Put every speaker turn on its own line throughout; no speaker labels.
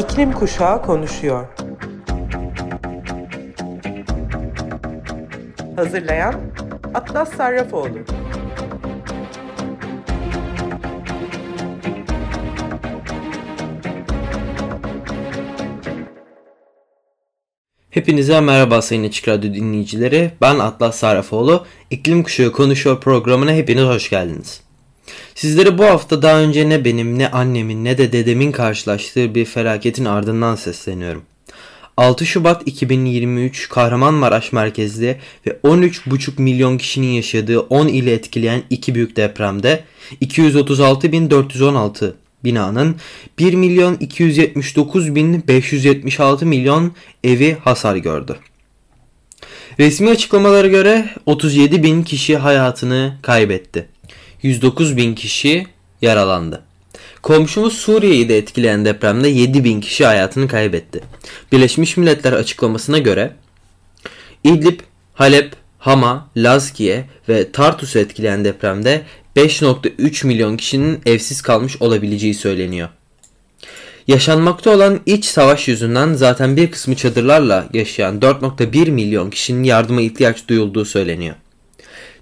İklim Kuşağı konuşuyor. Hazırlayan Atlas Sarrafoğlu.
Hepinize merhaba Sayın Açık Radyo dinleyicileri. Ben Atlas Sarrafoğlu. İklim Kuşağı Konuşuyor programına hepiniz hoş geldiniz. Sizlere bu hafta daha önce ne benim ne annemin ne de dedemin karşılaştığı bir felaketin ardından sesleniyorum. 6 Şubat 2023 Kahramanmaraş merkezli ve 13,5 milyon kişinin yaşadığı 10 ili etkileyen iki büyük depremde 236.416 binanın 1 milyon 279 bin 576 milyon evi hasar gördü. Resmi açıklamalara göre 37 bin kişi hayatını kaybetti. 109 bin kişi yaralandı. Komşumuz Suriye'yi de etkileyen depremde 7 bin kişi hayatını kaybetti. Birleşmiş Milletler açıklamasına göre İdlib, Halep, Hama, Lazkiye ve Tartus'u etkileyen depremde 5.3 milyon kişinin evsiz kalmış olabileceği söyleniyor. Yaşanmakta olan iç savaş yüzünden zaten bir kısmı çadırlarla yaşayan 4.1 milyon kişinin yardıma ihtiyaç duyulduğu söyleniyor.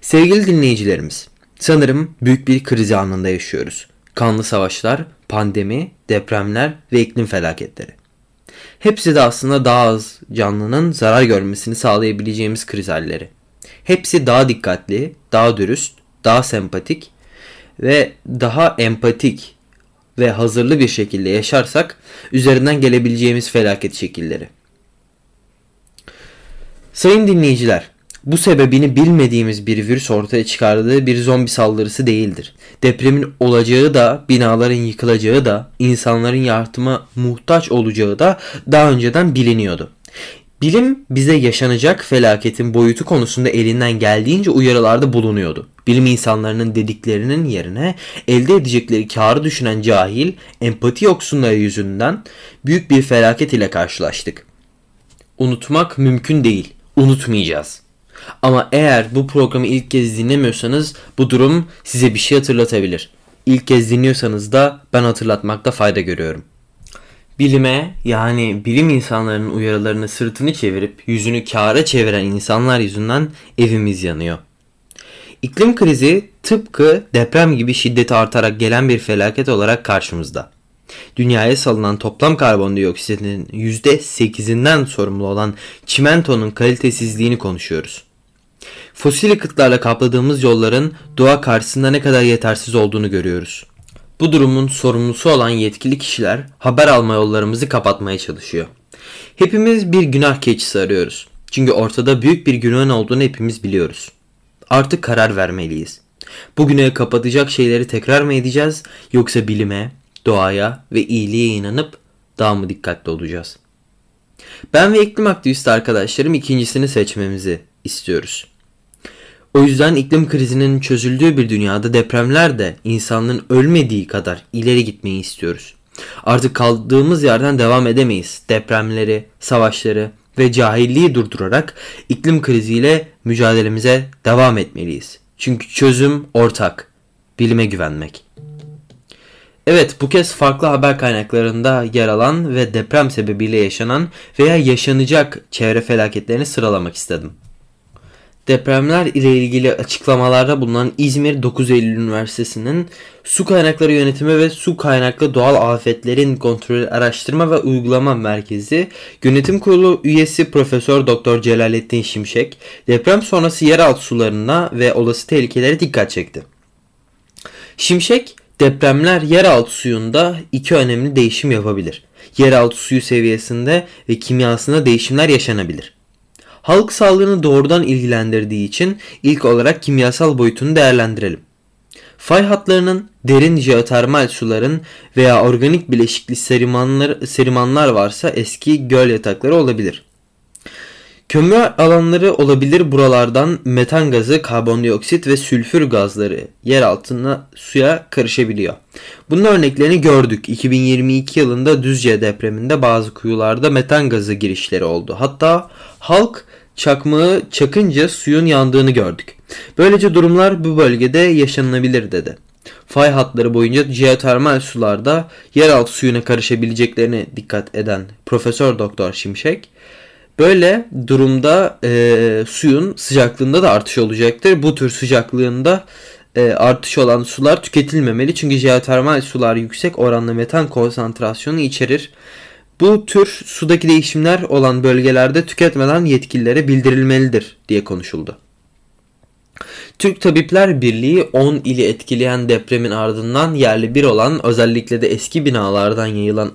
Sevgili dinleyicilerimiz, sanırım büyük bir kriz anında yaşıyoruz. Kanlı savaşlar, pandemi, depremler ve iklim felaketleri. Hepsi de aslında daha az canlının zarar görmesini sağlayabileceğimiz kriz halleri. Hepsi daha dikkatli, daha dürüst, daha sempatik ve daha empatik ve hazırlı bir şekilde yaşarsak üzerinden gelebileceğimiz felaket şekilleri. Sayın dinleyiciler, bu sebebini bilmediğimiz bir virüs ortaya çıkardığı bir zombi saldırısı değildir. Depremin olacağı da, binaların yıkılacağı da, insanların yardıma muhtaç olacağı da daha önceden biliniyordu. Bilim bize yaşanacak felaketin boyutu konusunda elinden geldiğince uyarılarda bulunuyordu. Bilim insanlarının dediklerinin yerine elde edecekleri karı düşünen cahil, empati yoksunları yüzünden büyük bir felaket ile karşılaştık. Unutmak mümkün değil. Unutmayacağız. Ama eğer bu programı ilk kez dinlemiyorsanız bu durum size bir şey hatırlatabilir. İlk kez dinliyorsanız da ben hatırlatmakta fayda görüyorum. Bilime yani bilim insanlarının uyarılarını sırtını çevirip yüzünü kâra çeviren insanlar yüzünden evimiz yanıyor. İklim krizi tıpkı deprem gibi şiddeti artarak gelen bir felaket olarak karşımızda. Dünyaya salınan toplam karbondioksitinin %8'inden sorumlu olan çimentonun kalitesizliğini konuşuyoruz. Fosil yakıtlarla kapladığımız yolların doğa karşısında ne kadar yetersiz olduğunu görüyoruz. Bu durumun sorumlusu olan yetkili kişiler haber alma yollarımızı kapatmaya çalışıyor. Hepimiz bir günah keçisi arıyoruz. Çünkü ortada büyük bir günahın olduğunu hepimiz biliyoruz. Artık karar vermeliyiz. Bu günahı kapatacak şeyleri tekrar mı edeceğiz yoksa bilime, doğaya ve iyiliğe inanıp daha mı dikkatli olacağız? Ben ve iklim aktivisti arkadaşlarım ikincisini seçmemizi istiyoruz. O yüzden iklim krizinin çözüldüğü bir dünyada depremler de insanlığın ölmediği kadar ileri gitmeyi istiyoruz. Artık kaldığımız yerden devam edemeyiz. Depremleri, savaşları ve cahilliği durdurarak iklim kriziyle mücadelemize devam etmeliyiz. Çünkü çözüm ortak. Bilime güvenmek. Evet bu kez farklı haber kaynaklarında yer alan ve deprem sebebiyle yaşanan veya yaşanacak çevre felaketlerini sıralamak istedim. Depremler ile ilgili açıklamalarda bulunan İzmir 9 Eylül Üniversitesi'nin Su Kaynakları Yönetimi ve Su Kaynaklı Doğal Afetlerin Kontrolü Araştırma ve Uygulama Merkezi Yönetim Kurulu üyesi Profesör Doktor Celalettin Şimşek deprem sonrası yeraltı sularına ve olası tehlikelere dikkat çekti. Şimşek depremler yeraltı suyunda iki önemli değişim yapabilir. Yeraltı suyu seviyesinde ve kimyasında değişimler yaşanabilir. Halk sağlığını doğrudan ilgilendirdiği için ilk olarak kimyasal boyutunu değerlendirelim. Fay hatlarının derin jeotermal suların veya organik bileşikli serimanlar, serimanlar varsa eski göl yatakları olabilir. Kömür alanları olabilir buralardan metan gazı, karbondioksit ve sülfür gazları yer altına suya karışabiliyor. Bunun örneklerini gördük. 2022 yılında Düzce depreminde bazı kuyularda metan gazı girişleri oldu. Hatta halk çakmağı çakınca suyun yandığını gördük. Böylece durumlar bu bölgede yaşanılabilir dedi. fay hatları boyunca jeotermal sularda yeraltı suyuna karışabileceklerine dikkat eden Profesör Doktor Şimşek böyle durumda e, suyun sıcaklığında da artış olacaktır. Bu tür sıcaklığında e, artış olan sular tüketilmemeli çünkü jeotermal sular yüksek oranla metan konsantrasyonu içerir. Bu tür sudaki değişimler olan bölgelerde tüketmeden yetkililere bildirilmelidir diye konuşuldu. Türk Tabipler Birliği 10 ili etkileyen depremin ardından yerli bir olan özellikle de eski binalardan yayılan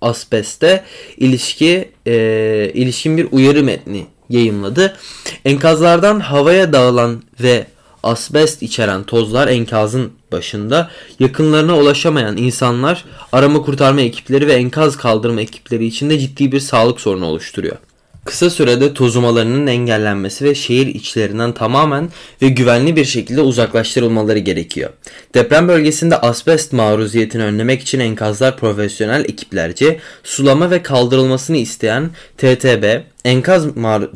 asbeste ilişki e, ilişkin bir uyarı metni yayımladı. Enkazlardan havaya dağılan ve asbest içeren tozlar enkazın başında yakınlarına ulaşamayan insanlar arama kurtarma ekipleri ve enkaz kaldırma ekipleri içinde ciddi bir sağlık sorunu oluşturuyor. Kısa sürede tozumalarının engellenmesi ve şehir içlerinden tamamen ve güvenli bir şekilde uzaklaştırılmaları gerekiyor. Deprem bölgesinde asbest maruziyetini önlemek için enkazlar profesyonel ekiplerce sulama ve kaldırılmasını isteyen TTB, enkaz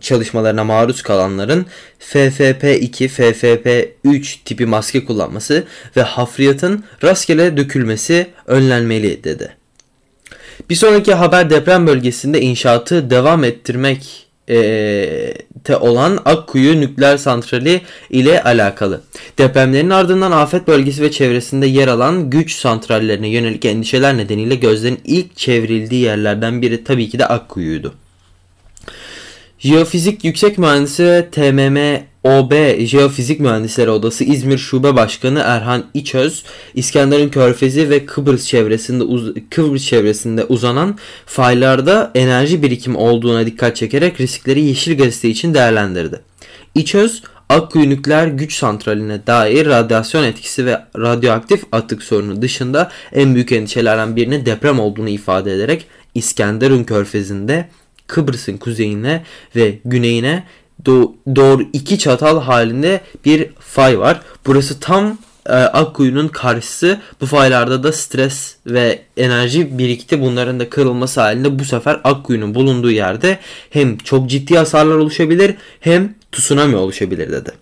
çalışmalarına maruz kalanların FFP2, FFP3 tipi maske kullanması ve hafriyatın rastgele dökülmesi önlenmeli dedi. Bir sonraki haber deprem bölgesinde inşaatı devam ettirmek e, te olan Akkuyu nükleer santrali ile alakalı. Depremlerin ardından afet bölgesi ve çevresinde yer alan güç santrallerine yönelik endişeler nedeniyle gözlerin ilk çevrildiği yerlerden biri tabii ki de Akkuyu'ydu. Jeofizik Yüksek Mühendisi TMM OB Jeofizik Mühendisleri Odası İzmir Şube Başkanı Erhan İçöz, İskenderun Körfezi ve Kıbrıs çevresinde uz Kıbrıs çevresinde uzanan faylarda enerji birikimi olduğuna dikkat çekerek riskleri yeşil gazete için değerlendirdi. İçöz, Akkuyu nükleer güç santraline dair radyasyon etkisi ve radyoaktif atık sorunu dışında en büyük endişelerden birinin deprem olduğunu ifade ederek İskenderun Körfezi'nde Kıbrıs'ın kuzeyine ve güneyine doğru iki çatal halinde bir fay var. Burası tam e, Akkuyu'nun karşısı. Bu faylarda da stres ve enerji birikti. Bunların da kırılması halinde bu sefer Akkuyu'nun bulunduğu yerde hem çok ciddi hasarlar oluşabilir hem tsunami oluşabilir dedi.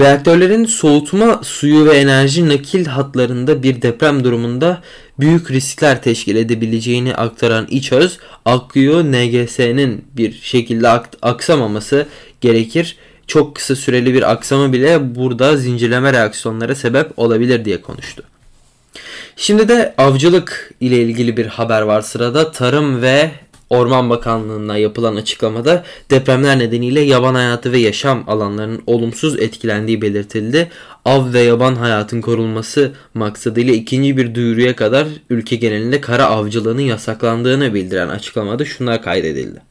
Reaktörlerin soğutma suyu ve enerji nakil hatlarında bir deprem durumunda büyük riskler teşkil edebileceğini aktaran İÇÖZ, Akkuyu NGS'nin bir şekilde aksamaması gerekir. Çok kısa süreli bir aksama bile burada zincirleme reaksiyonlara sebep olabilir diye konuştu. Şimdi de avcılık ile ilgili bir haber var sırada. Tarım ve Orman Bakanlığı'na yapılan açıklamada depremler nedeniyle yaban hayatı ve yaşam alanlarının olumsuz etkilendiği belirtildi. Av ve yaban hayatın korunması maksadıyla ikinci bir duyuruya kadar ülke genelinde kara avcılığının yasaklandığını bildiren açıklamada şunlar kaydedildi.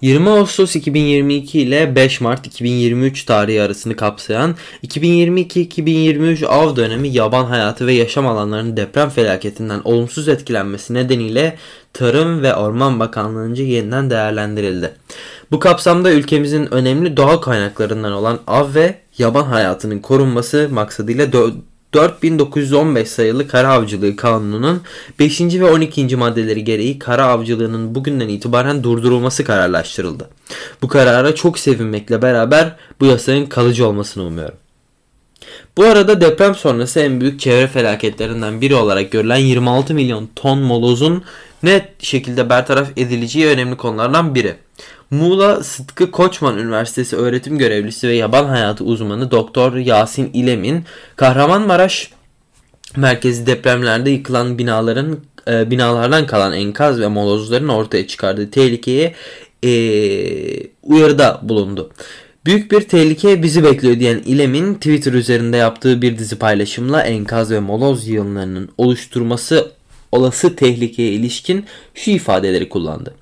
20 Ağustos 2022 ile 5 Mart 2023 tarihi arasını kapsayan 2022-2023 av dönemi yaban hayatı ve yaşam alanlarının deprem felaketinden olumsuz etkilenmesi nedeniyle Tarım ve Orman Bakanlığı'nca yeniden değerlendirildi. Bu kapsamda ülkemizin önemli doğal kaynaklarından olan av ve yaban hayatının korunması maksadıyla 4915 sayılı kara avcılığı kanununun 5. ve 12. maddeleri gereği kara avcılığının bugünden itibaren durdurulması kararlaştırıldı. Bu karara çok sevinmekle beraber bu yasanın kalıcı olmasını umuyorum. Bu arada deprem sonrası en büyük çevre felaketlerinden biri olarak görülen 26 milyon ton molozun net şekilde bertaraf edileceği önemli konulardan biri. Muğla Sıtkı Koçman Üniversitesi öğretim görevlisi ve yaban hayatı uzmanı Doktor Yasin İlem'in Kahramanmaraş merkezi depremlerde yıkılan binaların e, binalardan kalan enkaz ve molozların ortaya çıkardığı tehlikeye e, uyarıda bulundu. Büyük bir tehlike bizi bekliyor diyen İlem'in Twitter üzerinde yaptığı bir dizi paylaşımla enkaz ve moloz yığınlarının oluşturması olası tehlikeye ilişkin şu ifadeleri kullandı.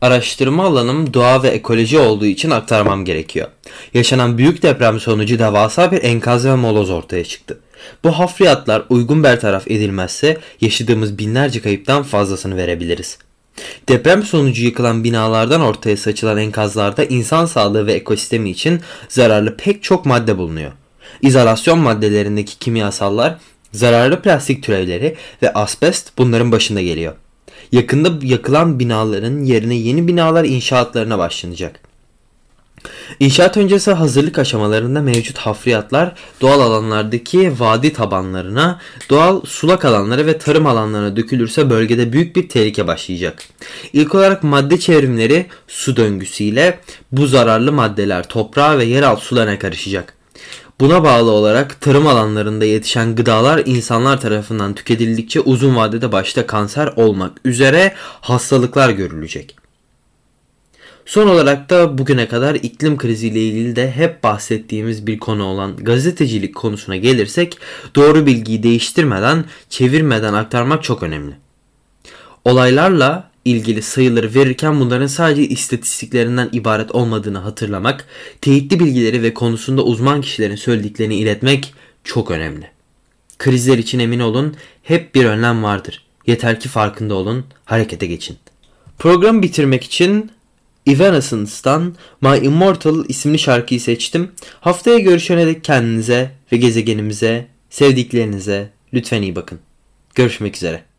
Araştırma alanım doğa ve ekoloji olduğu için aktarmam gerekiyor. Yaşanan büyük deprem sonucu devasa bir enkaz ve moloz ortaya çıktı. Bu hafriyatlar uygun bertaraf edilmezse yaşadığımız binlerce kayıptan fazlasını verebiliriz. Deprem sonucu yıkılan binalardan ortaya saçılan enkazlarda insan sağlığı ve ekosistemi için zararlı pek çok madde bulunuyor. İzolasyon maddelerindeki kimyasallar, zararlı plastik türevleri ve asbest bunların başında geliyor. Yakında yakılan binaların yerine yeni binalar inşaatlarına başlanacak. İnşaat öncesi hazırlık aşamalarında mevcut hafriyatlar doğal alanlardaki vadi tabanlarına, doğal sulak alanlara ve tarım alanlarına dökülürse bölgede büyük bir tehlike başlayacak. İlk olarak madde çevrimleri su döngüsüyle bu zararlı maddeler toprağa ve yeraltı sularına karışacak. Buna bağlı olarak tarım alanlarında yetişen gıdalar insanlar tarafından tüketildikçe uzun vadede başta kanser olmak üzere hastalıklar görülecek. Son olarak da bugüne kadar iklim kriziyle ilgili de hep bahsettiğimiz bir konu olan gazetecilik konusuna gelirsek doğru bilgiyi değiştirmeden, çevirmeden aktarmak çok önemli. Olaylarla ilgili sayıları verirken bunların sadece istatistiklerinden ibaret olmadığını hatırlamak, teyitli bilgileri ve konusunda uzman kişilerin söylediklerini iletmek çok önemli. Krizler için emin olun, hep bir önlem vardır. Yeter ki farkında olun, harekete geçin. Programı bitirmek için Evanescence'dan My Immortal isimli şarkıyı seçtim. Haftaya görüşene dek kendinize ve gezegenimize, sevdiklerinize lütfen iyi bakın. Görüşmek üzere.